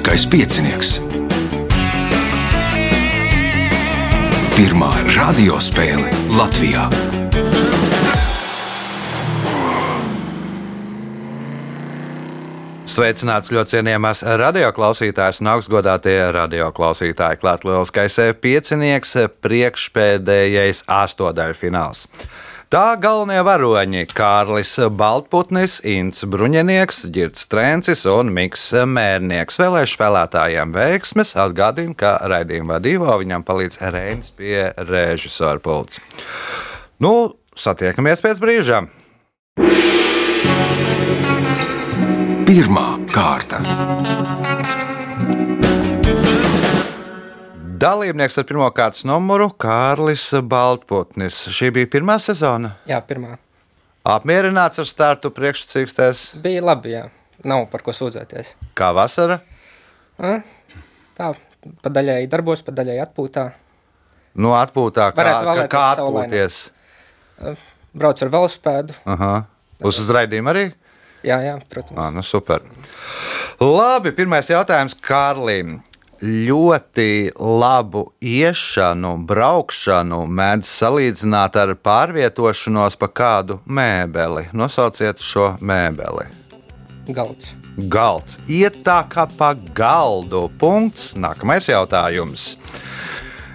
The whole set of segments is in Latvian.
Lieliskais piecinieks. Pirmā radiospēle Latvijā. Sveicināts ļoti cienījamās radioklausītājas un augstgadātie radioklausītāji. Klāt lieliskais piecinieks, priekšpēdējais astotdaļfināls. Tā galvenie varoņi - Kārlis Baltputnis, Inns Bruņinieks, Girts Trencis un Miks Mērnieks. Vēlēšu spēlētājiem veiksmes atgādina, ka raidījuma vadībā viņam palīdz Reinis pie režisora pults. Nu, satiekamies pēc brīža! Pirmā kārta. Dalībnieks ar pirmā kārtas numuru - Kārlis Baltputnis. Šī bija pirmā sezona. Jā, pirmā. Apmierināts ar startu priekšsakstēs, Bija labi, jā. Nav par ko sūdzēties. kā vasara. A? Tā, pa daļai darbos, pa daļai atpūtā. Nu, atpūtā, kā, kā, kā saulainā. atpūties. Braucu ar velosipēdu. Aha. Uz uzraidījumu arī? Jā, jā, protams. Ah, nu super. Labi, pirmais jautājums Kārlim. Ļoti labu iešanu, braukšanu mēdz salīdzināt ar pārvietošanos pa kādu mēbeli. Nosauciet šo mēbeli. Galds. Galds. Iet tā kā pa galdu. Punkts. Nākamais jautājums.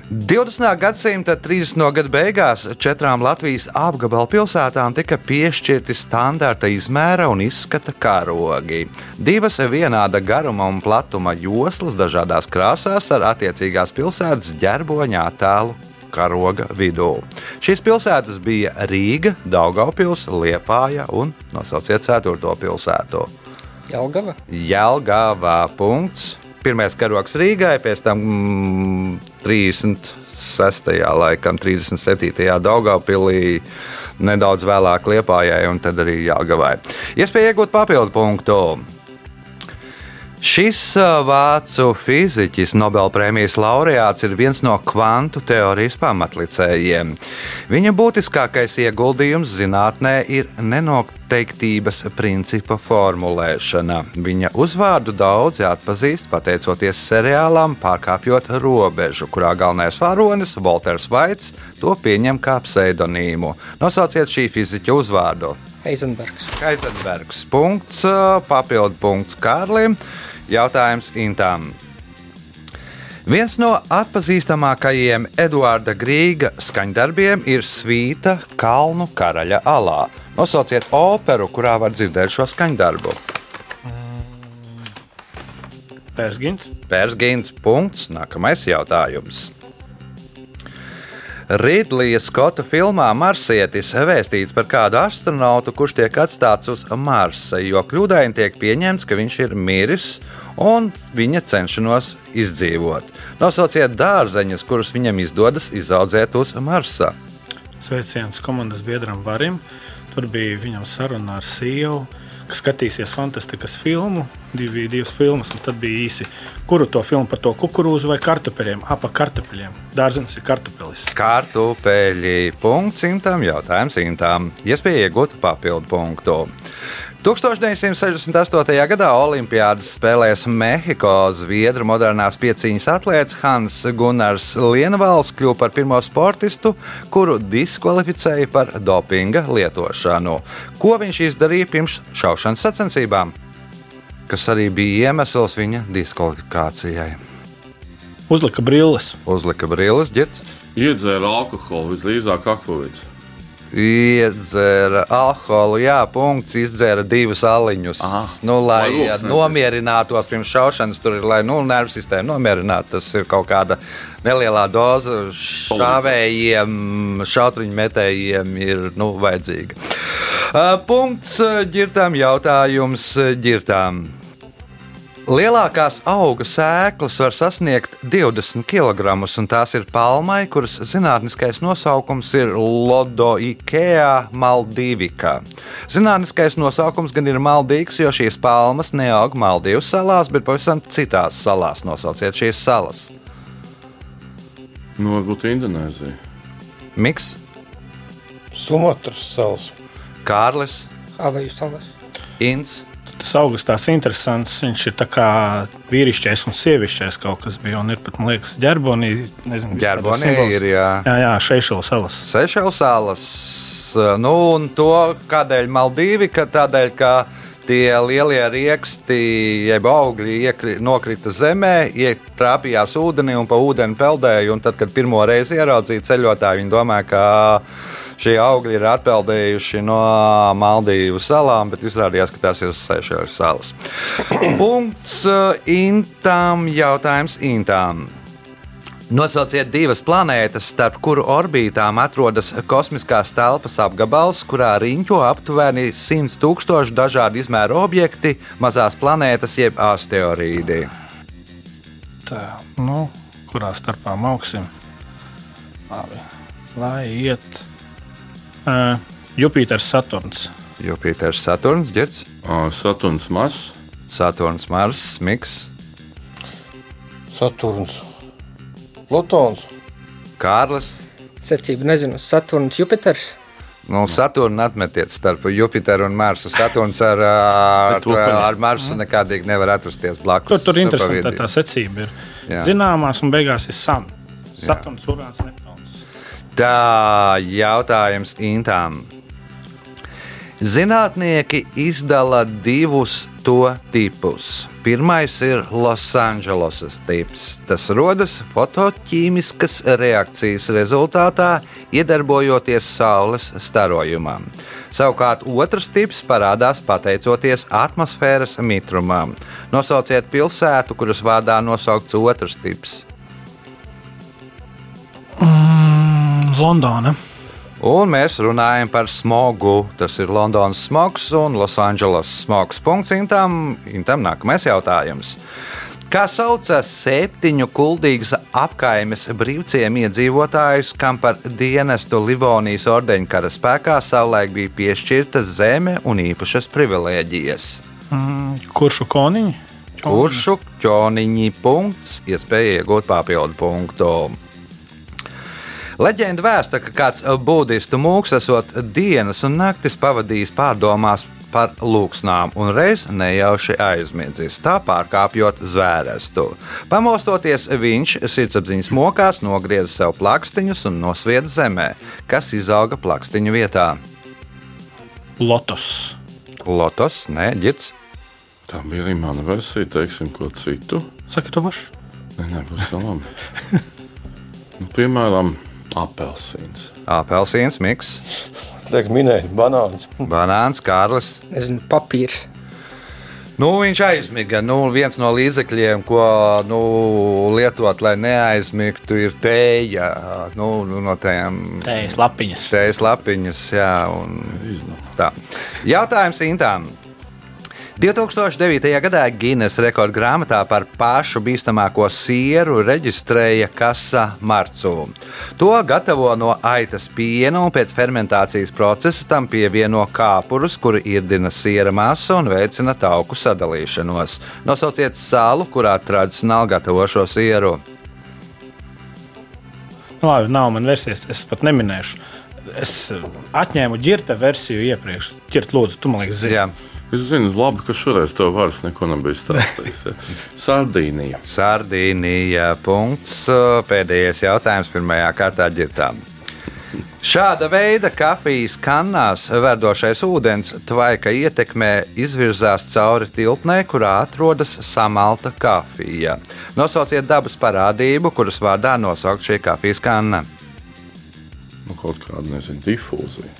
20. gadsimta 30. gada beigās četrām Latvijas apgabalu pilsētām tika piešķirti standarta izmēra un izskata karogi. Divas vienāda garuma un platuma joslas dažādās krāsās ar attiecīgās pilsētas ģerboņa attēlu karoga vidū. Šīs pilsētas bija Rīga, Daugopils, Liepāja un nosauciet ceturto pilsētu. Jelgava. Jelgavā punkts. Pirmais karogs Rīgai, pēc tam mm, 36. laikam, 37. Daugavpilī, nedaudz vēlāk Liepājai un tad arī Jelgavai. Iespēja iegūt papildu punktu. Šis vācu fiziķis, Nobelpremijas laureāts, ir viens no kvantu teorijas pamatlicējiem. Viņa būtiskākais ieguldījums zinātnē ir nenoteiktības principa formulēšana. Viņa uzvārdu daudzi atpazīst pateicoties seriālam Pārkāpjot robežu, kurā galvenais varonis, Walters Vaits, to pieņem kā pseidonīmu. Nosauciet šī fiziķa uzvārdu. Heisenbergs. Kaisenbergs. Punkts, papildu punkts Kārlim. Jautājums Intām. Viens no atpazīstamākajiem Eduarda Grīga skaņdarbiem ir Svīta Kalnu karaļa alā. Nosauciet operu, kurā var dzirdēt šo skaņdarbu. Pērsgins. Pērsgīns. Punkts. Nākamais jautājums. Ridlija Skota filmā Marsietis vēstīts par kādu astronautu, kurš tiek atstāts uz Marsa, jo kļūdaini tiek pieņemts, ka viņš ir miris un viņa cenšanos izdzīvot. Nosauciet dārzeņus, kurus viņam izdodas izaudzēt uz Marsa. Sveiciens komandas biedram Varim. Tur bija viņam saruna ar sievu, kas skatīsies fantastikas filmu, divi, divas filmas, un tad bija īsi, kuru to filmu par to kukurūzu vai kartupeļiem, apa kartupeļiem. Dārzenis ir kartupelis. Kartupeļi. Punkts simtam, jautājums simtam. Iespēja iegūt papildu punktu. 1968. gadā Olimpijādas spēlēs Mehiko Zviedru modernās pieciņas atlētājs Hans Gunnars Lienvāls kļuva par pirmo sportistu, kuru diskvalificēja par dopinga lietošanu. Ko viņš izdarīja pirms šaušanas sacensībām? Kas arī bija iemesls viņa diskvalifikācijai. Uzlika brilles. Uzlika brilles, ģits. Iedzēra alkoholu visdrīzāk akvavīts. Iedzēra alkoholu, jā, punkts. Izdzēra divus aliņus. Aha. Nu, lai lūks nomierinātos pirms šaušanas, tur ir, lai nu, nervu sistēmu nomierinātu. Tas ir kaut kāda nelielā doza šāvējiem, šautriņu metējiem ir nu, vajadzīga. Punkts ģirtām, jautājums ģirtām. Lielākās auga sēklas var sasniegt 20 kg, un tās ir palmai, kuras zinātniskais nosaukums ir Lodoikea maldivika. Zinātniskais nosaukums gan ir maldīgs, jo šīs palmas neaug Maldīvu salās, bet pavisam citās salās. Nosauciet šīs salas. Nu, varbūt Indonēzija. Miks, Sumatras salas. Kārlis, Havaju salas. Inns. Tas augsts tāds interesants. Viņš ir tā kā vīrišķais un sievišķais kaut kas bija. Un ir pat, man liekas, ģerbonī. Nezinu, Ģerbonī ir, jā. Jā, jā Šeišela salas. Sešelu salas. Nu, un to kādēļ Maldīvi? Ka tādēļ, ka tie lielie rieksti, jeb augļi iekri, nokrita zemē, ietrāpījās ūdenī un pa ūdeni peldēja. Un tad, kad pirmo reizi ieraudzīja ceļotāji, viņi domāja, ka šie augļi ir atpeldējuši no Maldīvu salām, bet izrādījās, ka tās ir Sešelu salas. Punkts uh, Intām, jautājums Intām. Nosauciet divas planētas, starp kuru orbītām atrodas kosmiskās telpas apgabals, kurā riņķo aptuveni 100 tūkstoši dažādu izmēru objekti, mazās planētas jeb asteroīdi. Tā, nu, kurā starpā mauksim? Labi. Lai iet uh, Jupiters, Saturns. Jupiters, Saturns, Girts, Ā, Saturns mazs. Saturns, Mars, Miks, Saturns, Plutons, Kārlis. Secība nezinu, Saturns, Jupiters. Nu, Saturnu atmetiet starp Jupiteru un Marsu. Saturns ar, ar, ar, Marsu nekādīgi nevar atrasties blakus. Tur tur Nu, interesanti tā, tā secība ir. Jā. Zināmās un beigās ir Sam. Saturns, Urāns, Neptūns. Tā jautājums Intām. Zinātnieki izdala divus to tipus. Pirmais ir Losandželosas tips. Tas rodas fotoķīmiskas reakcijas rezultātā, iedarbojoties Saules starojumam. Savukārt otrs tips parādās pateicoties atmosfēras mitrumam. Nosauciet pilsētu, kuras vārdā nosaukts otrs tips. Londona. Un mēs runājam par smogu. Tas ir Londonas smogs un Losandželos smogs. Punkts Intam. Intam nākamais jautājums. Kā sauca septiņu kuldīgas apkaimes brīvciem iedzīvotājus, kam par dienestu Livonijas ordeņkara spēkā savulaik bija piešķirta zeme un īpašas privilēģijas? Kuršu koniņi? Kuršu ķoniņi punkts, iespēja iegūt papildu punktu. Leģenda vēsta, ka kāds budistu mūks esot dienas un naktis pavadījis pārdomās par lūksnām un reiz nejauši aizmiedzis, tā pārkāpjot zvērestu. Pamostoties, viņš sirdsapziņas mokās nogrieza sev plakstiņus un nosvieda zemē, kas izauga plakstiņu vietā. Lotus. Lotos, nē, ģits. Tā bija arī mana versija, teiksim, ko citu. Saki to pašu. Nē, nē, būs labi. nu, piemēram, apelsīns. Apelsīns, miks, liek minēt, banāns. banāns, kārlis. Nezinu, papīrs. Nu, viņš aizmiga. Nu, viens no līdzekļiem, ko nu, lietot, lai neaizmigtu, ir tēja. Nu, nu, no tām Tējas lapiņas. tējas lapiņas. Jā, un tā. Jautājums Intām. 2009. gadā Guinness rekordgrāmatā par pašu bīstamāko sieru reģistrēja Kasa Marcu. To gatavo no aitas piena un pēc fermentācijas procesa tam pievieno kāpurus, kuri irdina siera masu un veicina tauku sadalīšanos. Nosauciet salu, kurā tradicionāli gatavo šo sieru. Nu, labi, nav man versijas, es pat neminēšu. Es eh, atņēmu ģirta versiju iepriekš. Ģirt, lūdzu, tu man liekas, zini. Es zinu, labi, ka šoreiz tev vairs neko nebija stāstījis. ja. Sardīnija. Sardīnija. Punkts. Pēdējais jautājums pirmajā kārtā ģirtām. Šāda veida kafijas kannās verdošais ūdens tvaika ietekmē izvirzās cauri tilpnē, kurā atrodas samalta kafija. Nosauciet dabas parādību, kuras vārdā nosaukt šī kafijas kanna. Nu, kaut kāda, nezinu, difūzija.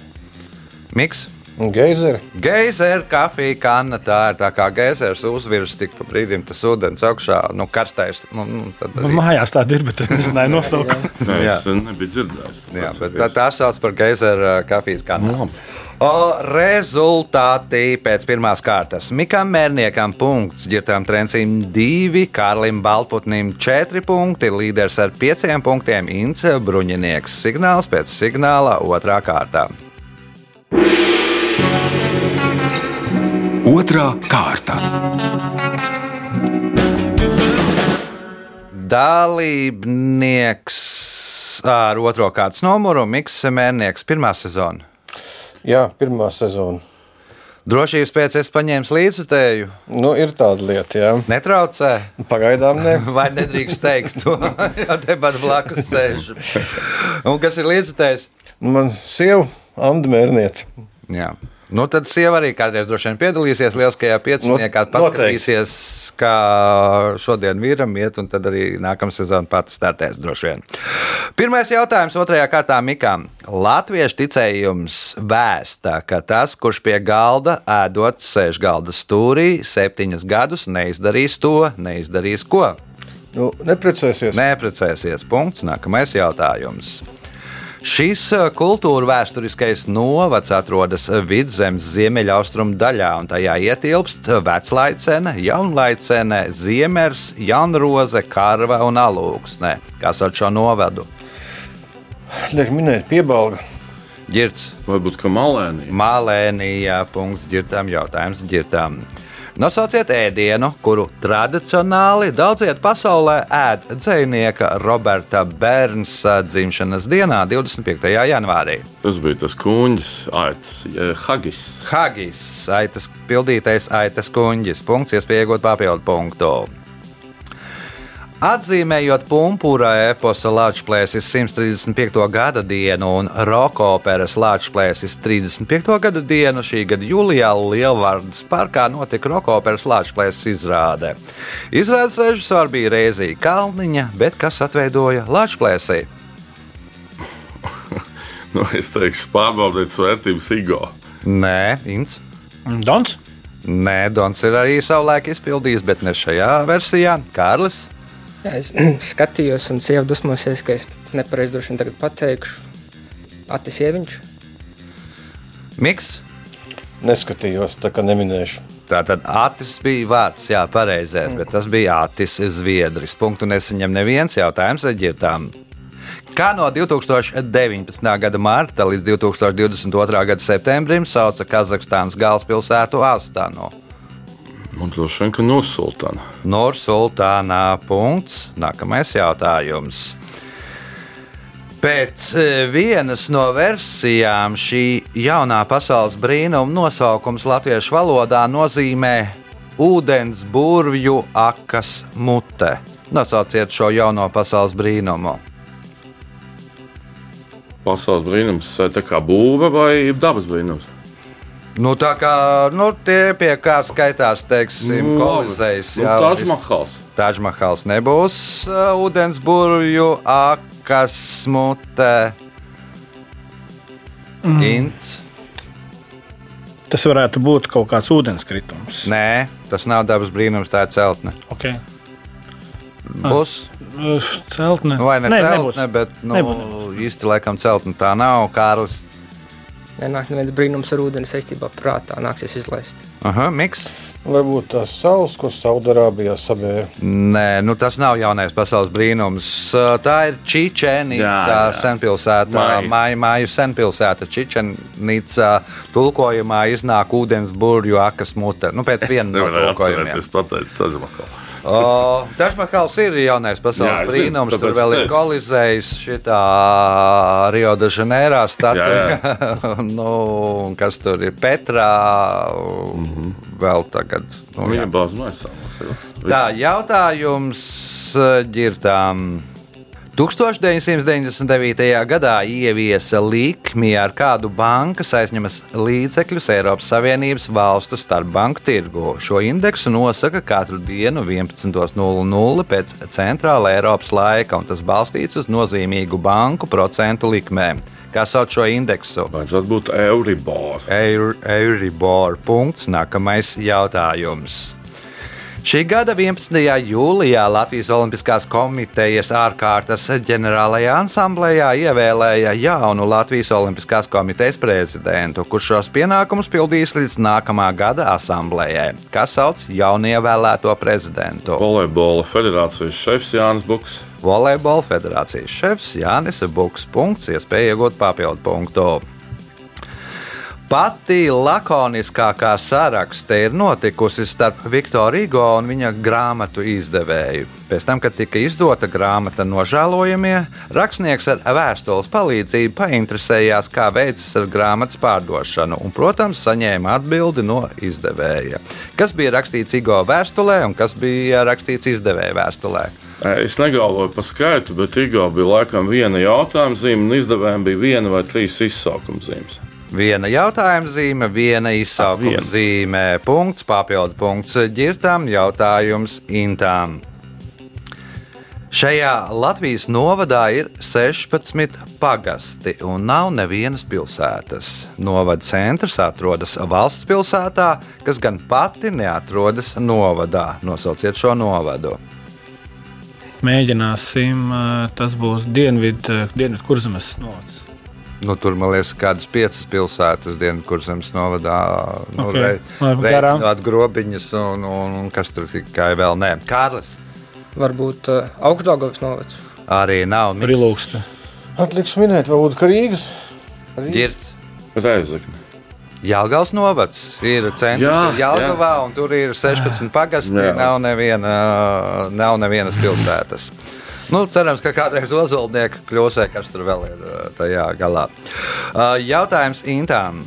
Miks. Geizeri. Geizera kafija kanna. Tā ir tā kā geizers uzvirs tik pa brīdim tas ūdens augšā, nu karstais. Nu, nu, tad Man arī- mājās tāda ir, bet es nezināju nosaukumu. Nē, Jā. es nebiju dzirdējis. Jā, bet tā, tā sauc par geizera kafijas kannu. Nu, labi. O, rezultāti pēc pirmās kārtas. Mikam Mērniekam punkts, Girtam Trencim 2, Kārlim Balputnim 4 punkti, līderis ar 5 punktiem Ince Bruņinieks. Signāls pēc signāla otrā kārtā. Otra kārta. Dalībnieks ar otro kārtas numuru Mikls Mērnieks pirmā sezona. Jā, pirmā sezona. Drošības pēc es paņēmu līdzutēju. Nu, ir tāda lieta, jā. Netraucē. Pagaidām ne. Vai nedrīkst teikt to? Jā, tepat blakus sēž. Un kas ir līdzutējs? Man sieva Anna Mērniece. Jā. Nu, tad sieva arī kādreiz droši vien piedalīsies lieliskajā pieciniekā, Nu, paskatīsies, kā šodien vīram iet, un tad arī nākamā sezona pats startēs droši vien. Pirmais jautājums otrajā kārtā Mikām. Latviešu ticējums vēsta, ka tas, kurš pie galda ēdot sēž galda stūrī, septiņus gadus neizdarīs to, neizdarīs ko. Nu, neprecēsies. Neprecēsies. Punkts. Nākamais jautājums. Šis uh, kultūra vēsturiskais novads atrodas vidzemes ziemeļaustrumu daļā, un tajā ietilpst veclaicene, jaunlaicene, ziemers, jaunroze, karva un alūksne. Kas ar šo novadu? Liek minēt, piebalga. Girts, Varbūt ka malēnī. mālēnija, punkts, ģirtām, jautājums ģirtām. Nosauciet ēdienu, kuru tradicionāli daudziet pasaulē ēd dzinieka Roberta Bernsa dzimšanas dienā, 25. janvārī. Tas bija tas kuņģis, aitas, hagis. Hagis, aitas pildītais aitas kuņģis, punkts, iespēja iegūt papildu punktu. Atzīmējot pumpura eposa Latvijas 135. gada dienu un roka operas Latvijas 35. gada dienu, šī gada jūlijā Lielvārdas parkā notika roka operas Latvijas izrāde. Izrādes režisors bija Reizija Kalniņa, bet kas atveidoja Latvijas? Nu, es teikšu, pārbaudīt svērtības Igo. Nē, Inns. Dons? Nē, Dons ir arī savulaik izpildījis, bet ne šajā versijā. Kārlis. Jā, es skatījos, un sieva dusmosies, ka es nepareizi droši vien tagad pateikšu. Atis Ieviņš. Miks. Neskatījos, tā kā neminēšu. Tā tad Atis bija vārds, jā, pareizais, bet tas bija Atis Zviedris. Punktu nesaņem neviens jautājums ģirtām. Kā no 2019. gada marta līdz 2022. gada septembrim sauca Kazahstānas galvaspilsētu Astanu? Man droši vien, ka nosultāna. Nursultānā punkts. Nākamais jautājums. Pēc e, vienas no versijām šī jaunā pasaules brīnuma nosaukums latviešu valodā nozīmē ūdens burvju akas mute. Nosauciet šo jauno pasaules brīnumu. Pasaules brīnums, tā kā būva vai dabas brīnums. Nu, tā kā nu, tie pie kā skaitās, teiksim, Nu, labi. kolizējs. Nu, Tažmahals. Tāžmahals nebūs uh, ūdens burvju akas mute. Mm. Ints. Tas varētu būt kaut kāds ūdenskritums. Nē, tas nav dabas brīnums, tā ir celtne. Okay. Būs Celtne. vai ne Nē, celtne, nebūs. bet nu, Nebūs, nebūs. īsti laikam celtne tā nav. Kārlis. Nenāk neviens brīnums ar ūdeni saistībā prātā. Nāksies izlaist. Aha, miks. Varbūt tās saules, ko Saudārābijā sabēra. Nē, nu, tas nav jaunais pasaules brīnums. Tā ir jā. senpilsēta, Māja. māju, māju senpilsēta. Čičēnīca tulkojumā iznāk ūdens burbuļu akas mute. Nu, pēc viena no tulkojumiem. Es pateicu, Tažmahals. Dažmakals ir jaunais pasaules Jā, es zinu, brīnums. Tur vēl ir kolizējis šitā Rio de Janeiro statuja. nu, kas tur ir Petrā? Vēl tagad. Nu, jā. Maisāmas. Tā, jautājums eh, ģirtām. 1999. gadā ieviesa likmi, ar kādu bankas aizņemas līdzekļus Eiropas Savienības valstu starpbanku tirgu. Šo indeksu nosaka katru dienu 11.00 pēc centrāla Eiropas laika, un tas balstīts uz nozīmīgu banku procentu likmēm. Kā sauc šo indeksu? Vajadzētu būt Euribor. Eur- Euribor. Punkts. Nākamais jautājums. Šī gada 11. jūlijā Latvijas Olimpiskās komitejas ārkārtas ģenerālajā asamblējā ievēlēja jaunu Latvijas Olimpiskās komitejas prezidentu, kurš šos pienākumus pildīs līdz nākamā gada asamblējai, kas sauc jaunievēlēto prezidentu. Volejbola federācijas šefs Jānis Buks. Volejbola federācijas šefs Jānis Buks. Punkts, iespēja iegūt papildu punktu. Pati lakoniskākā sarakste ir notikusi starp Viktoru Igo un viņa grāmatu izdevēju. Pēc tam, kad tika izdota grāmata nožēlojamie, rakstnieks ar vēstules palīdzību painteresējās, kā veicas ar grāmatas pārdošanu, un, protams, saņēma atbildi no izdevēja. Kas bija rakstīts Igo vēstulē un kas bija rakstīts izdevēja vēstulē? Es negalvoju par skaitu, bet Igaunis bija laikam viena jautājuma zīme, un izdevējiem bija viena vai trīs izsaukuma zīmes. Viena jautājuma zīme, viena izsaukuma viena. zīme, punkts, papildu punkts ģirtām, jautājums intām. Šajā Latvijas novadā ir 16 pagasti un nav nevienas pilsētas. Novada centrs atrodas valsts pilsētā, kas gan pati neatrodas novadā. Nosauciet šo novadu. Mēģināsim, eh, tas būs Dienvidu dienvid kurzemes novads. Nu, tur, man liekas, kādas piecas pilsētas Dienvidkurzemes novadā. Nu, Ok. rei- Labi, garām. Reiķinot grobiņas un, un, un kas tur tikai vēl nē. Kārlis Varbūt uh, augstdagovas novads. arī nav. Tur ir lūksta. Atliks minēt, varbūt Rīgas. Girts. Reizekne. Jālgavas novads ir centrs Jā, ir Jālgavā, un tur ir 16 pagasti. Jā. Nav, neviena, nav nevienas pilsētas. Nu, cerams, ka kādreiz Ozolnieka kļūsē, kas tur vēl ir uh, tajā galā. Uh, Jautājums Intām.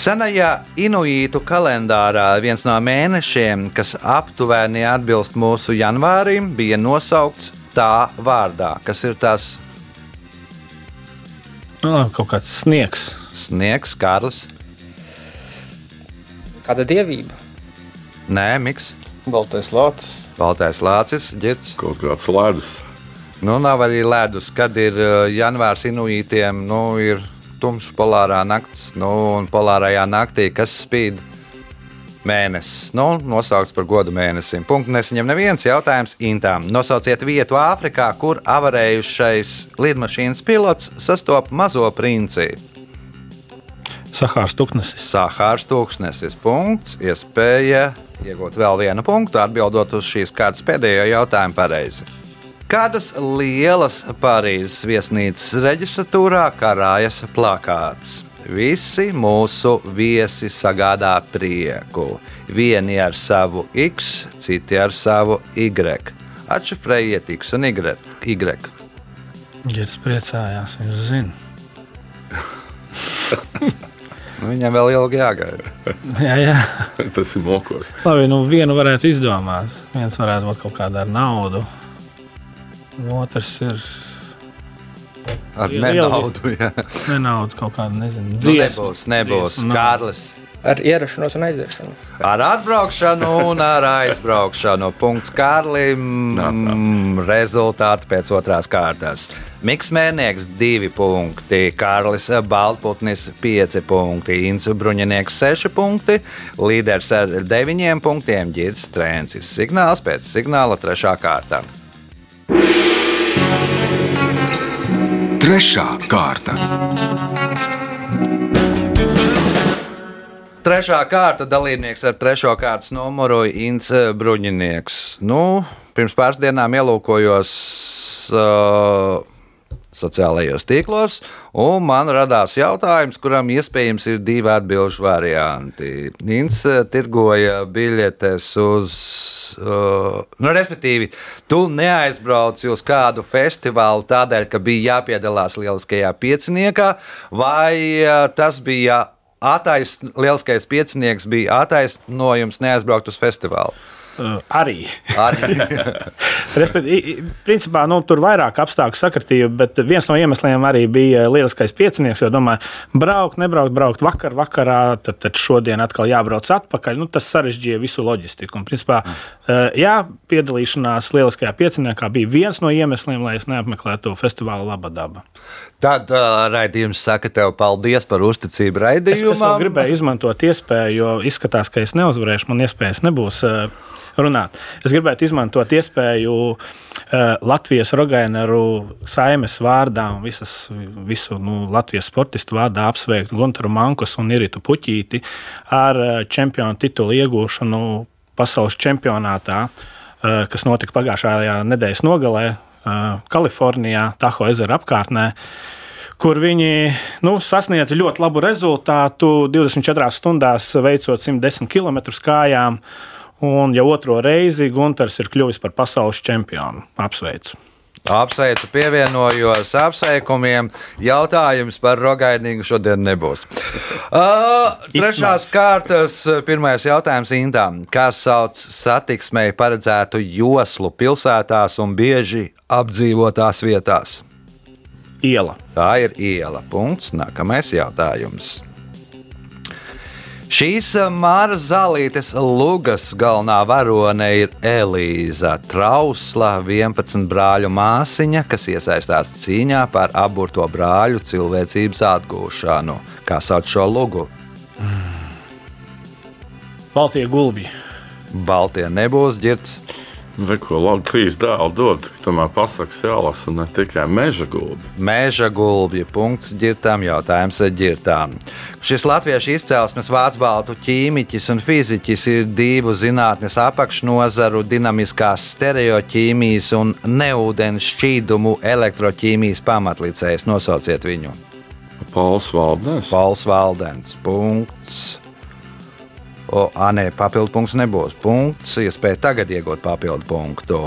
Senajā inuītu kalendārā viens no mēnešiem, kas aptuveni atbilst mūsu janvārim, bija nosaukts tā vārdā. Kas ir tas Nu, labi, kaut kāds sniegs. sniegs, Kārlis? Kāda dievība? Nē, Miks, Baltais lācis. Baltais lācis, ģirts. Kaut kāds ledus. Nu, nav arī ledus, kad ir uh, janvārs inuītiem, nu, ir tumšs polārā nakts, nu, un polārajā naktī, kas spīd mēnesis. Nu, nosaukts par godu mēnesim. Punktu nesaņem neviens jautājums Intām. Nosauciet vietu Āfrikā, kur avarējušais lidmašīnas pilots sastopa mazo princi. Sahāras tuknesis. Sahāras tūkstnesis. Punkts. Iespēja iegūt vēl vienu punktu, atbildot uz šīs kārtas pēdējo jautājumu pareizi. Kādas lielas Parīzes viesnīcas reģistratūrā karājas plakāts? Visi mūsu viesi sagādā prieku. Vieni ar savu X, citi ar savu Y. Atšifrējiet X un Y. y. Ģērbs priecājās, viņš zina. Nu, viņam vēl ilgi jāgaida. Jā, jā. Tas ir mokos. Labi, nu vienu varētu izdomāt. Viens varētu būt kaut kāda ar naudu. Otrs ir Ar nenaudu. jā. nenaudu kaut kāda, nezinu, Nu, dziesma. nebūs, nebūs. Dziesma. Kārlis. Ar ierašanos un aiziešanu. Ar atbraukšanu un ar aizbraukšanu. Punkts Kārlim. Mm, Rezultāti pēc otrās kārtas. Miks Mērnieks 2 punkti, Kārlis Baltputnis 5 punkti, Inns Bruņinieks 6 punkti, līderis ar 9 punktiem Girts Strēncis. Signāls pēc signāla 3. kārta. Trešā kārta. Trešā kārta dalībnieks ar trešo kārtas numuru Inns Bruņinieks. Nu, pirms pāris dienām ielūkojos uh, sociālajos tīklos, un man radās jautājums, kuram iespējams ir divi atbildžu varianti. Uh, tirgoja biļetes uz. Uh, nu, respektīvi, tu neaizbrauci uz kādu festivālu tādēļ, ka bija jāpiedalās lieliskajā pieciniekā, vai uh, tas bija Atais, lielskais piecinieks bija attaisnojums neaizbraukt uz festivālu. Uh, arī. Arī. Respektīvi, principā nu, tur vairāk apstākļu sakritība, bet viens no iemesliem arī bija lieliskais piecinieks. Jo domāju, braukt, nebraukt, braukt vakar, vakarā, tad, tad šodien atkal jābrauc atpakaļ. Nu, tas sarežģīja visu loģistiku. Un, principā, mm. jā, piedalīšanās lieliskajā pieciniekā bija viens no iemesliem, lai es neapmeklētu festivāla laba daba. Tad uh, raidījums saka tev paldies par uzticību Es, es raidījumam. gribēju izmantot iespēju, jo izskatās, ka es neuzvarēšu, man iespējas nebūs uh, runāt. Es gribētu izmantot iespēju uh, Latvijas Rogaineru saimes vārdā un visas, visu nu, Latvijas sportistu vārdā apsveikt Gunteru Mankus un Iritu Puķīti ar uh, čempionu titulu iegūšanu pasaules čempionātā, uh, kas notika pagājušajā nedēļas nogalē Kalifornijā, Taho ezera apkārtnē kur viņi nu, sasniedza ļoti labu rezultātu 24 stundās, veicot 110 km kājām. Un jau otro reizi Gunārs ir kļuvis par pasaules čempionu. Apsveicu! Apsveicu, pievienojos apsveikumiem. Jautājums par rogainīgu šodien nebūs. Uh, trešās kārtas, pirmais jautājums Indām. Kā sauc satiksmei paredzētu joslu pilsētās un bieži apdzīvotās vietās? Iela. Tā ir iela. Punkts. Nākamais jautājums. Šīs Māra Zālītes lugas galvenā varone ir Elīza Trausla, 11 brāļu māsiņa, kas iesaistās cīņā par aburto brāļu cilvēcības atgūšanu. Kā sauc šo lugu? Baltijas gulbi. Baltie nebūs ģirts. Neko labi, trīs dēlu dod, tomēr pasakas jālasa ne tikai meža gulbi. Mēža gulbja punkts ģirtām, jautājums ģirtām. Šis latviešu izcelsmes vācu baltu ķīmiķis un fiziķis ir divu zinātnes apakšnozaru dinamiskās stereoķīmijas un neūdens šķīdumu elektroķīmijas pamatlicējs. Nosauciet viņu. Pauls Valdens. Pauls Valdens. Punkts. O, ā, nē, papildu punkts nebūs. Punkts, iespēja tagad iegūt papildu punktu.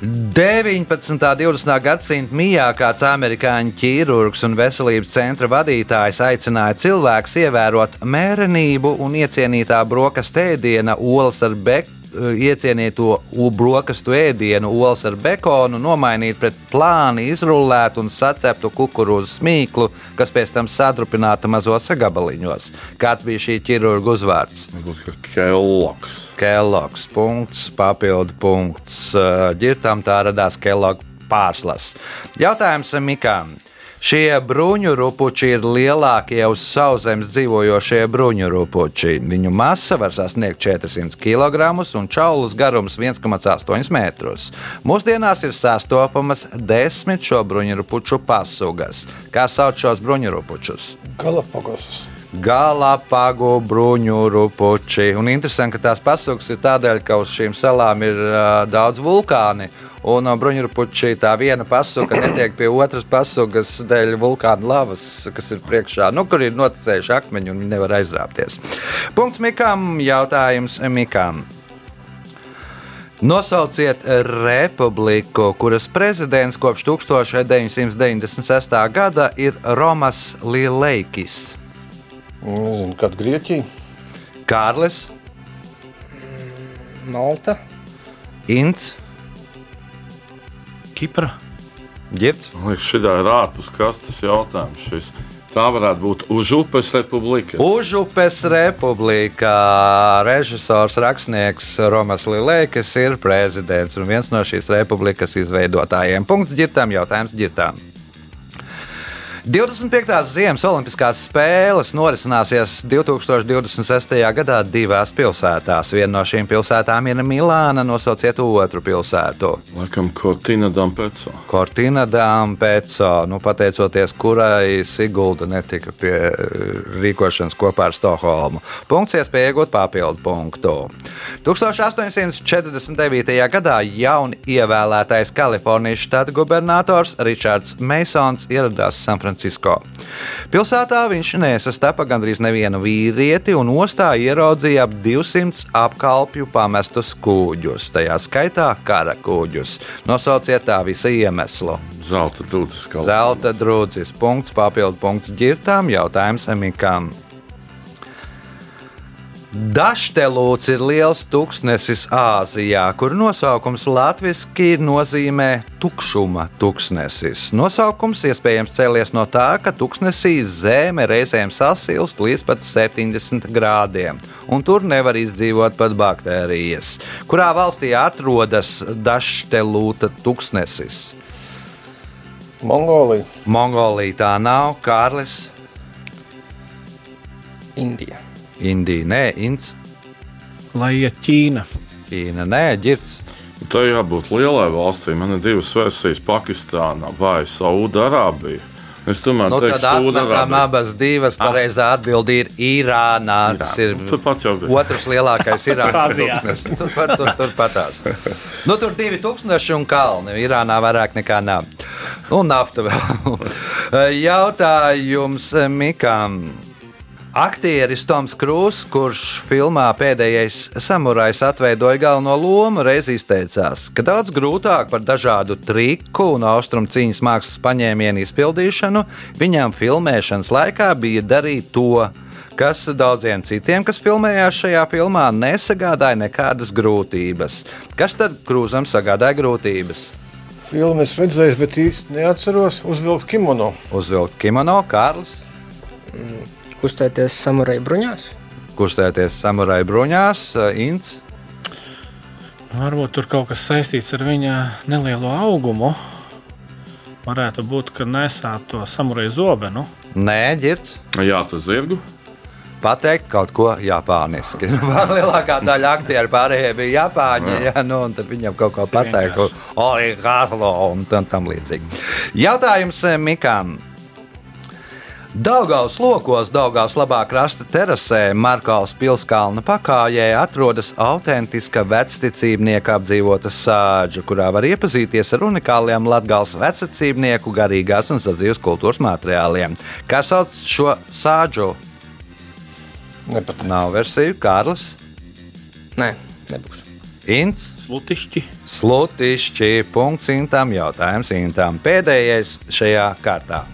19. un 20. gadsimta mijā kāds amerikāņu ķīrurgs un veselības centra vadītājs aicināja cilvēkus ievērot mērenību un iecienītā brokastu ēdiena olas ar bekonu iecienīto u- brokastu ēdienu, olas ar bekonu, nomainīt pret plāni izrullētu un saceptu kukurūzu smīklu, kas pēc tam sadrupināta mazos gabaliņos. Kāds bija šī ķirurga uzvārds? Kelloks. Kellogs. Punkts, papildu punkts. Girtam tā radās Kellogs pārslas. Jautājums Mikām. Šie bruņurupuči ir lielākie uz sauszemes dzīvojošie bruņurupuči. Viņu masa var sasniegt 400 kg un čaulas garums 1,8 metrus. Mūsdienās ir sastopamas desmit šo bruņurupuču pasugas. Kā sauc šos bruņurupučus? Galapagosas. Galapagu bruņurupuči. Un interesanti, ka tās pasugas ir tādēļ, ka uz šīm salām ir uh, daudz vulkāni. Un no bruņurupuči tā viena pasuga netiek pie otras pasugas dēļ vulkāna lavas, kas ir priekšā, nu, kur ir noticējuši akmeņi un nevar aizrāpties. Punkts Mikam, jautājums Mikam. Nosauciet republiku, kuras prezidents kopš 1996. gada ir Romas Lielēkis. Nezinu, kad Grieķija. Kārlis, Malta, Inns, Kipra. Liekas, šī ir ārpus kastes jautājums. Šis. Tā varētu būt Užupes republika. Užupes republikā režisors, rakstnieks Romas Lilēkis ir prezidents un viens no šīs republikas izveidotājiem. Punkts ģirtām, jautājums ģirtām. 25. Ziemas Olimpiskās spēles norisināsies 2026. gadā divās pilsētās. Viena no šīm pilsētām ir Milāna. Nosauciet otru pilsētu. Laikam, Cortina Dampeco. Cortina Dāmpēco, nu, pateicoties kurai Sigulda netika pie rīkošanas kopā ar Stokholmu. Punkts iespēja iegūt papildu punktu. 1849. gadā jauni ievēlētais Kalifornijas štata gubernators Ričards Meisons ieradās San Francisco. Pilsētā viņš nesastapa gandrīz nevienu vīrieti un ostā ieraudzīja ap 200 apkalpju pamestus kūģus, tajā skaitā kara kūģus. Nosauciet tā visa iemeslu. Zelta kalns. Zelta drūzis, punkts, papildu punkts ģirtām, jautājums Emikam. Dažtelūts ir liels tūkstnesis Āzijā, kur nosaukums latviešu nozīmē tukšuma tūkstnesis. Nosaukums iespējams cēlies no tā, ka tūkstnesī zeme reizēm sasilst līdz pat 70 grādiem, un tur nevar izdzīvot pat baktērijas. Kurā valstī atrodas Dažtelūta tūkstnesis? Mongolija. Mongolija tā nav, Kārlis, Indija. Indija, nē, Inns, Lai iet Ķīna. Ķīna, nē, Girts. Tā jābūt lielai valstī. Man ir divas versijas - Pakistāna vai Saudārābija. Es tomēr Nu, tad atmetam Saudārābija. abas divas. Pareizā atbilde ir Irānā. Tas ir Nu, otrs lielākais Irānas Azijā. tūkstnesis. Turpat tur, tur patās. Nu, tur divi tūkstoši un kalni. Irānā vairāk nekā nav. Un nafta vēl. Jautājums Mikam. Aktieris Toms Krūss, kurš filmā Pēdējais samurajs atveidoja galveno lomu, reiz izteicās, ka daudz grūtāk par dažādu triku un austrumu cīņas mākslas paņēmienu izpildīšanu viņam filmēšanas laikā bija darīt to, kas daudziem citiem, kas filmējās šajā filmā, nesagādāja nekādas grūtības. Kas tad Krūzam sagādāja grūtības? Filmu es redzēju, bet īsti neatceros. Uzvilkt kimono. Uzvilkt kimono, Kārlis, Kustēties samuraju bruņās. kustēties samuraju bruņās, Inns. Varbūt tur kaut kas saistīts ar viņa nelielo augumu. Varētu būt, ka nesāt to samuraju zobenu. Nē, ģirts. Jā, tas zirgu. Pateikt kaut ko japāniski. Lielākā daļa aktieru pārējie bija japāņi. Jā. Jā, nu, un tad viņam kaut ko pateikt, vienkārši. origālo un tam, tam līdzīgi. Jautājums eh, Mikam. Daugaus lokos, Daugaus labā krasta terasē, Markaus pilskalna pakājē atrodas autentiska vecticībnieka apdzīvota sāģa, kurā var iepazīties ar unikāliem latgāles vecticībnieku garīgās un sadzīves kultūras materiāliem. Kā sauc šo sāģu? Nepatīk. Nav versiju, Kārlis, Nē, nebūs. Ints, Slutišķi. Slutišķi, punkts Intam, jautājums Intam. Pēdējais šajā kārtā.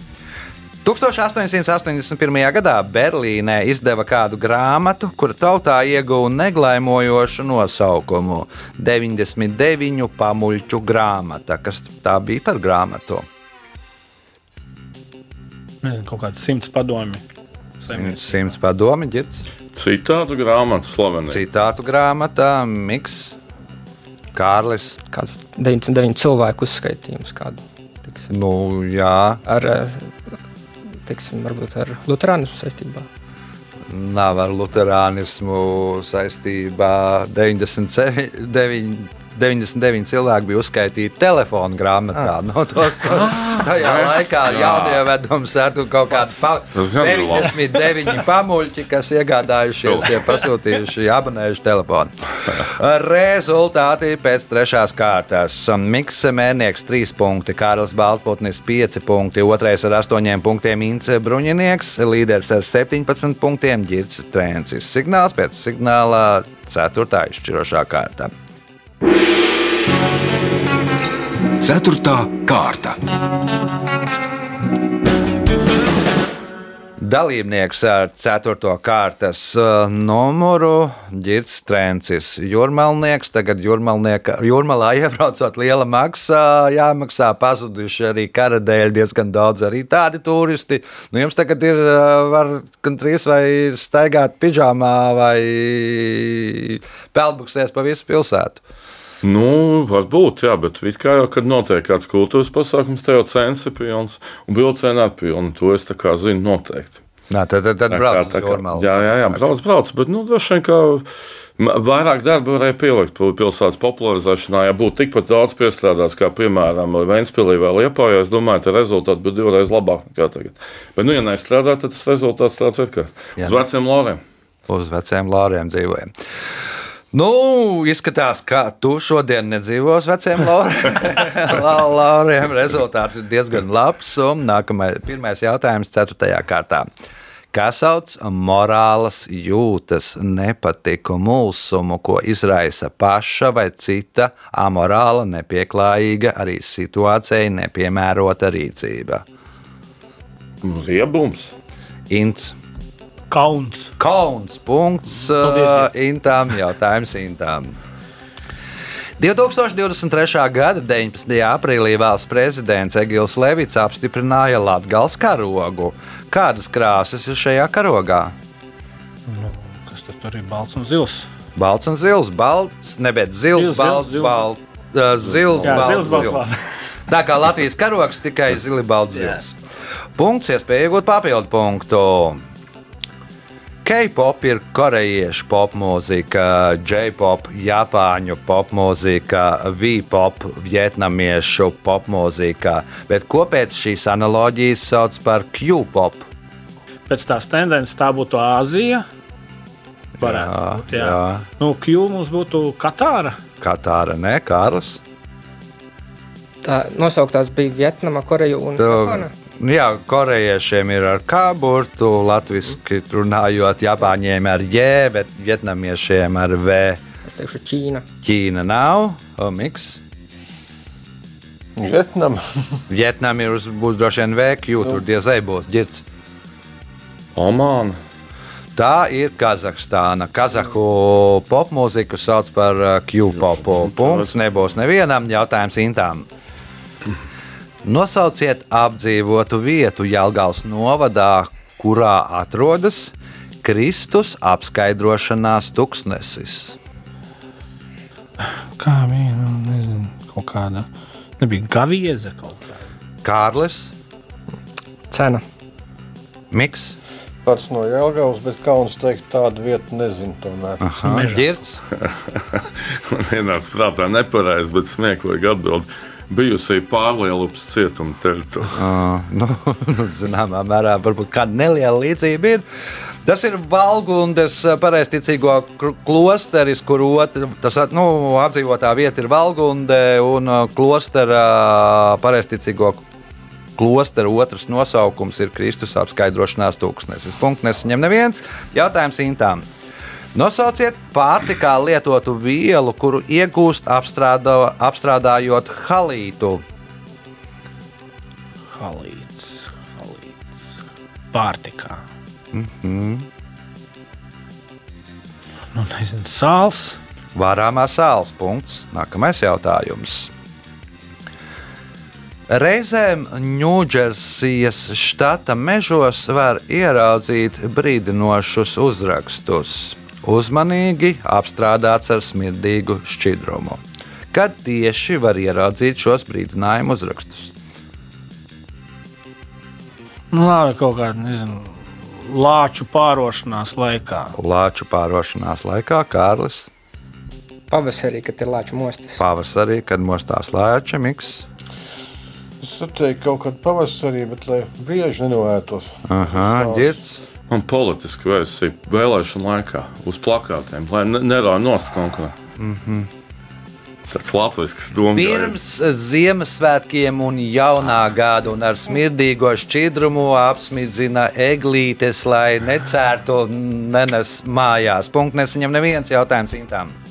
1881. gadā Berlīnē izdeva kādu grāmatu, kura tautā ieguva neglaimojošu nosaukumu - 99 pamuļķu grāmata. Kas tā bija par grāmatu? Nezinu, kaut kāds simts padomi. Saimnieks. Simts padomi, ģirds. Citādu grāmatu slavenību. Citātu grāmatā, Miks, Kārlis. Kāds 99 cilvēku uzskaitījums kādu. Tiksim, Nu, jā, ar, eh, tiksim, varbūt ar Lutānismu saistībā. Nav ar luterānismu saistībā 99, 99 cilvēki bija uzskaitīti telefona grāmatā. No tos, tajā laikā jaunievedums sētu kaut kāds pa, Tas gan ir labi. 99 pamuļķi, kas iegādājušies, ja pasūtījuši, abonējuši telefonu. Rezultāti pēc trešās kārtas. Miks Mērnieks 3 punkti, Kārlis Baltputnis 5 punkti, otrais ar 8 punktiem Ince Bruņinieks, līderis ar 17 punktiem Girts Trēncis. Signāls pēc signāla 4. izšķirošā kārta. Ceturtā kārta. Dalībnieks ar 4. kārtas uh, numuru Girts Trēncis. Jūrmalnieks tagad jūrmalā iebraucot liela maksā, jāmaksā pazuduši arī kara dēļ diezgan daudz arī tādi turisti. Nu, jums tagad ir, uh, var gandrīz vai staigāt pidžāmā vai peldbuksēs pa visu pilsētu. Nu, varbūt, jā, bet kā jau, kad notiek kāds kultūras pasākums, te jau cenas ir pilns un vilcienā ir pilna. To es tā kā zinu noteikti. Nā, tad, tad, tad brauc kā- tā kā- Jūrmalu. Jā, jā, jā, brauc, brauc, bet nu, droši vien, ka ma- vairāk darba varēja pielikt pil- pilsētas popularizēšanā. Ja būtu tikpat daudz piestrādāts, kā piemēram Vēnspilī vai Liepājā, es domāju, ka rezultāts būtu divreiz labāk nekā tagad. Bet, nu, ja nestrādā, tad tas rezultāts tāds ir kā Jā. uz veciem loriem. uz veciem lāriem dzīvojam. Nu, izskatās, ka tu šodien nedzīvo uz veciem lauriem. La- lauriem. Rezultāts ir diezgan labs. Un nākamais, pirmais jautājums, ceturtajā kārtā. Kā sauc morālas jūtas, nepatiku, mulsumu, ko izraisa paša vai cita amorāla, nepieklājīga, arī situācijai nepiemērota rīcība? Riebums. Ints. Kauns. Kauns. Punkts. Uh. Intām jautājums Intām. 2023. gada 19. aprīlī valsts prezidents Egils Levits apstiprināja Latvijas karogu. Kādas krāsas ir šajā karogā? Kas tad tur ir balts un zils? Balts un zils, balts, nevis zils, Zils, balts, zils, balts. uh, Zils, Jā, balts, zils, balts, zils. Tā kā Latvijas karogs tikai zili, balts, zils. Punkts, iespēja iegūt papildu punktu. K-pop ir korejiešu popmūzika, J-pop, japāņu popmūzika, V-pop, vietnamiešu popmūzika. Bet ko pēc šīs analoģijas sauc par Q-pop? Pēc tās tendences tā būtu Āzija. Varētu Jā, būt, jā. jā. Nu, Q mums būtu Katāra. Katāra, ne Kārlis? Tā nosauktās bija Vietnama, Koreja un Japāna. Nu Jā, korejiešiem ir ar kā burtu, latviešu runājot, Japāņiem ar J, bet vietnamiešiem ar V. Es teikšu, Ķīna. Ķīna nav. Miks. Vietnam. Vietnam ir uz- būs droši vien vēkju, tur diezai būs ģirts. Oman. Tā ir Kazahstāna. Kazahu popmūziku sauc par uh, Q-popu. Punkts nebūs nevienam jautājums intām. Nosauciet apdzīvotu vietu Jālgājas novadā, kurā atrodas Kristus apskaidrošanās tuksnesis. Kā bija? Nu, nezinu, kaut kāda. Nebija gavieze kaut kā. Kārlis, Cena. Miks, Pats no Jālgavas, bet kauns teikt tādu vietu nezinu tomēr. Mežā. Girts, Man ienāca prātā nepareizi, bet smieklīgi atbild. Bijusī pārlielupas cietuma teritorija. uh, nu, nu, zināmā mērā varbūt kāda neliela līdzība ir. Tas ir Valgundes pareizticīgo klosteris, kur otra, tas nu, apdzīvotā vieta ir Valgunde un klostera pareizticīgo klostera otrs nosaukums ir Kristus apskaidrošanās tūkstnesis. Punkts nesaņem neviens. Jautājums Intām. Nosauciet pārtikā lietotu vielu, kuru iegūst apstrādā, apstrādājot halītu. Halīts, halīts. Pārtikā. Mm -hmm. Nu, nezinu, sāls. Vārāmā sāls punkts. Nākamais jautājums. Reizēm Ņūdžersijas štata mežos var ieraudzīt brīdinošus uzrakstus. Uzmanīgi apstrādāts ar smirdīgu šķidrumu. Kad tieši var ieraudzīt šos brīdinājumu uzrakstus? Nu, labi, kaut kāda, nezinu, lāču pārošanās laikā. Lāču pārošanās laikā Kārlis Pavasarī, kad ir lāču mostas. pavasarī, kad mostās lāča miks. Es teiktu, kaut kad pavasarī, bet lai bieži nenoētos. Aha, ģirts. Man politiski versija vēlēšana laikā uz plakātiem, lai ne- nerauj nost kaut ko. Mm -hmm. Tas latviešu domas. Pirms Ziemassvētkiem un jaunā gada un ar smirdīgo šķidrumu apsmidzina eglītes, lai necērtu nenes mājās. Punkts nesaņem neviens jautājums intām.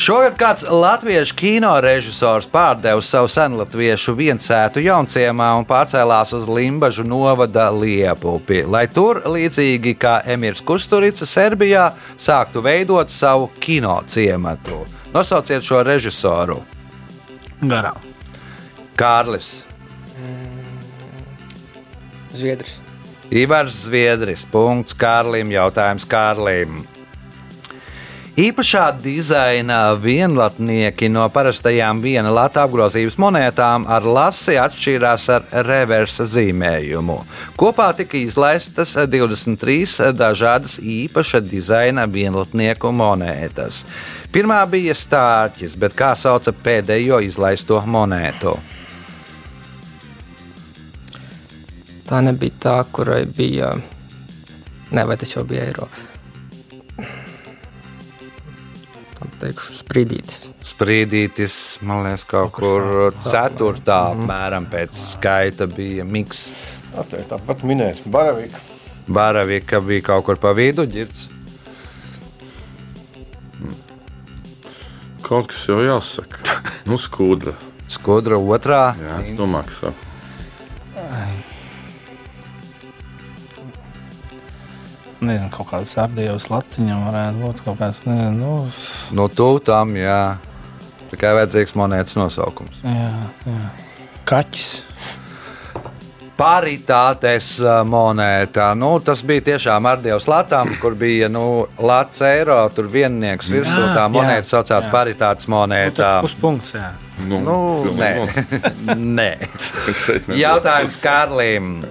Šogad kāds latviešu kino režisors pārdeva savu senlatviešu viensētu jaunciemā un pārcēlās uz Limbaģu novada Liepupi, lai tur, līdzīgi kā Emirs Kusturica Serbijā, sāktu veidot savu kino ciematu. Nosauciet šo režisoru. Garām. Kārlis, Zviedrs. Ivars Zviedris, punkts Kārlim, jautājums Kārlim. Īpašā dizaina vienlatnieki no parastajām viena lata apgrozības monētām ar lasi atšķīrās ar reversa zīmējumu. Kopā tika izlaistas 23 dažādas īpaša dizaina vienlatnieku monētas. Pirmā bija stārķis, bet kā sauca pēdējo izlaisto monētu? Tā nebija tā, kurai bija. Nē, vai tas jau bija eiro? Teikšu, sprīdītis. Sprīdītis, man liekas, kaut kur ceturtā apmēram pēc skaita bija miks. Atliek tāpat minēt, Baravika. Baravika bija kaut kur pa vidu, ģirts. Kaut kas jau jāsaka. Nu, skudra. Skudra otrā. Jā, es domāju, ka saka. Nezinu, kaut kādas ardījus latiņam varētu būt kaut kāds, nezinu, nu, No tūtām, jā. Tikai vajadzīgs monētas nosaukums. jā, jā. Kaķis. Paritātes ā, monēta. Nu, tas bija tiešām ar Dievs latām, kur bija nu, lats eiro, tur viennieks virsū. Tā monēta jā, saucās jā. paritātes Nu, monēta. tad Puspunkts. Nu, Nu, nē, nē. Jautājums Kārlim.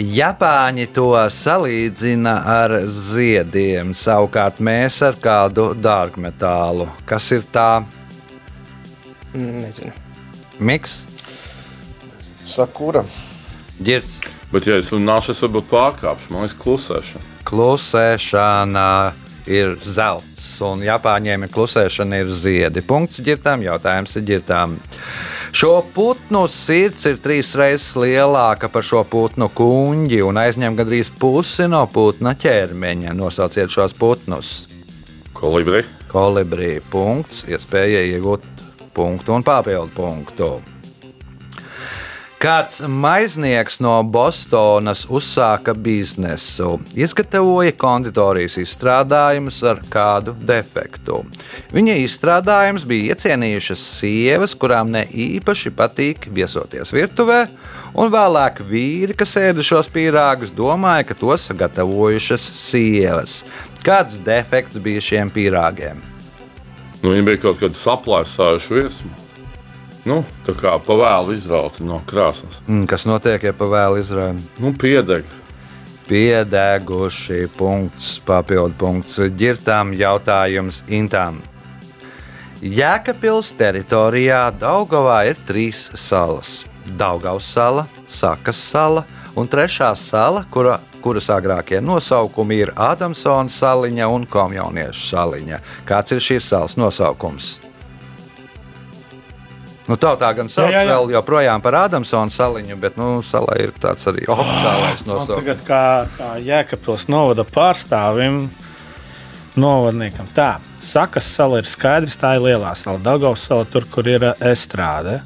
Japāņi to salīdzina ar ziediem, savukārt mēs ar kādu dārgmetālu. Kas ir tā? Nezinu. Miks, Sakura. ģirts, Bet, ja es runāšu, es varbūt pārkāpšu. Man liekas, klusēšana. klusēšana ir zelts, un Japāņiem ir klusēšana, ir ziedi. Punkts ģirtām, jautājums ir ģirtām. Šo putnu sirds ir trīs reizes lielāka par šo putnu kuģi un aizņem gandrīz pusi no putna ķermeņa. Nosauciet šos putnus. Kolibri. Kolibrī. Punkts. Iespēja iegūt punktu un papildu punktu. Kāds maiznieks no Bostonas uzsāka biznesu, izgatavoja konditorijas izstrādājumus ar kādu defektu. Viņa izstrādājums bija iecienījušas sievas, kurām ne īpaši patīk viesoties virtuvē, un vēlāk vīri, kas ēdušos pīrāgus, domāja, ka tos gatavojušas sievas. Kāds defekts bija šiem pīrāgiem? Nu, viņi bija kaut kādi saplēsājuši virsmu. Nu, tā kā pavēlu izrauti no krāsas. Mm, Kas notiek, ja pavēlu izrādīt? Nu, piedeg. Piedeguši punkts, papildu punkts, ģirtām jautājums intām. Jēkabils teritorijā Daugavā ir trīs salas - Daugaus sala, Sakas sala un trešā sala, kura, kuras agrākie nosaukumi ir Ādamsona saliņa un Komjauniešu saliņa. Kāds ir šīs salas nosaukums? Nu, tautā gan sauc Jā, jā, jā. vēl joprojām par Ādamsona saliņu, bet nu, salā ir tāds arī oficiālais Man nosaukums. tagad kā, kā Jēkabpils novada pārstāvim, novadniekam. Tā, Sakas sala ir skaidrs, tā ir lielā sala. Daugavas sala tur, kur ir ā, estrāde.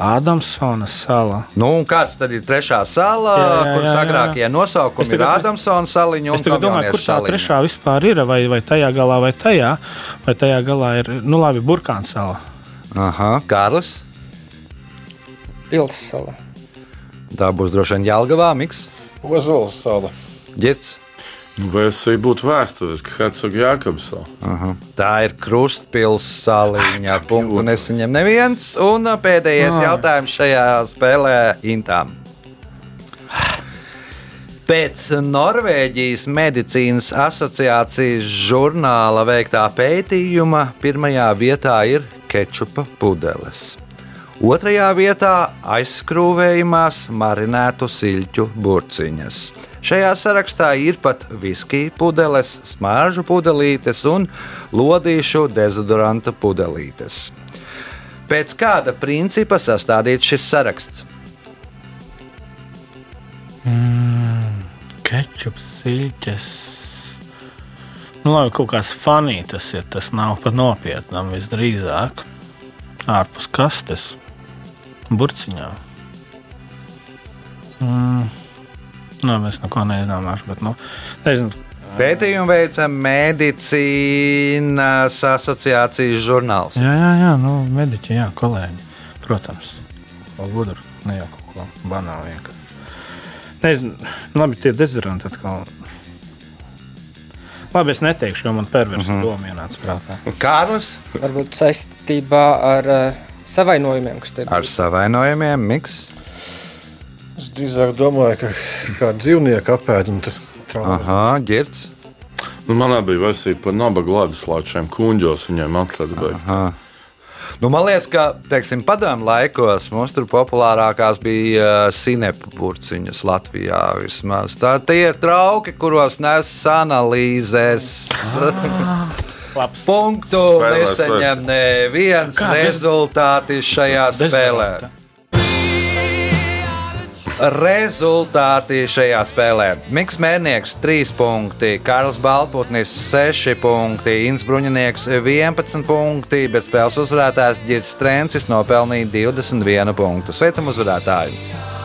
Ādamsona sala. Nu, un kāds tad ir trešā sala, Jā, jā, kuras agrākie nosaukumi Es ir tagad- Ādamsona saliņa Es tagad domāju, kur tā saliņa? trešā vispār ir. Vai, vai tajā galā, vai tajā, vai tajā galā ir, nu labi, Burkāns sala. Aha, Kārlis. Pilsēta. Tā būs droši vien Jālgavā, Miks, Ozols sala. Girts. Nu, vai es būtu vēsturiski Hercogs Jākabs? Aha. Tā ir krustpils saliņa. Punktu nesaņem neviens. Un pēdējais jautājums šajā spēlē Intām. Pēc Norvēģijas medicīnas asociācijas žurnāla veiktā pētījuma pirmajā vietā ir kečupa pudeles. Otrajā vietā aizskrūvējumās marinētu siļķu burciņas. Šajā sarakstā ir pat viskija pudeles, smāržu pudelītes un lodīšu dezodoranta pudelītes. Pēc kāda principa sastādīts šis saraksts? Kečups, siļķes. Nu, labi, kaut kāds fanī tas ir. Tas nav pat nopietnam visdrīzāk. Ārpus kastes, burciņā. Mm. Nu, mēs neko neizdomāsim, bet, nu, nezinu, Pētījumu veica Medicīnas asociācijas žurnāls. jā, jā, jā, nu, mediķi, jā, kolēģi, protams. Vēl gudri, ne jau kaut ko banālu vienkārši. Nezinu, labi, tie dezodoranti atkal. Labi, es neteikšu, jo man perversa mm -hmm. doma ienāca prātā. Kārlis Varbūt saistībā ar uh, savainojumiem, kas te ar savainojumiem, Miks. Es drīzāk domāju, ka kā dzīvnieku apēd un traumas. Aha, ģirts. Nu, manā bija versija par nabaga leduslāčiem, kuģos viņiem atlētīt. Nu, man liekas, ka teiksim, padomu laikos mums tur populārākās bija uh, sinepu burciņas Latvijā. Vismaz. Tā tie ir trauki, kuros nes analīzēs. Labs. Punktu neseņem neviens bez- rezultāti šajā spēlē. Dezodoranta. Rezultāti šajā spēlē. Mikls Mērnieks 3 punkti, Kārls Balputnis 6 punkti, Inns Bruņinieks 11 punkti, bet spēles uzvarētājs Girts Trencis nopelnīja 21 punktu. Sveicam uzvarētāju!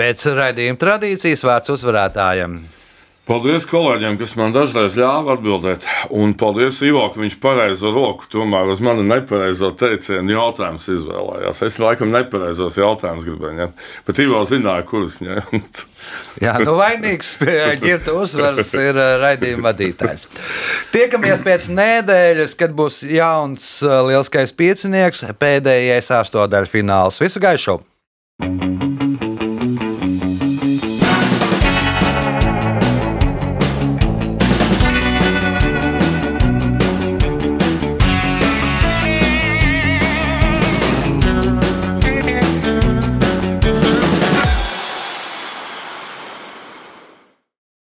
Pēc raidījuma tradīcijas vārds uzvarētājiem. Paldies kolēģiem, kas man dažreiz ļāva atbildēt. Un paldies Ivo, ka viņš pareizo roku tomēr uz mani nepareizo teicienu jautājumus izvēlējās. Es laikam nepareizos jautājumus gribēju ņemt, bet Ivo zināja, kurus ņemt. Jā, nu vainīgs pie ģirta uzvaras ir raidījuma vadītājs. Tiekamies pēc nedēļas, kad būs jauns lielskais piecinieks, pēdējais astotdaļfināls. Visu gaišu!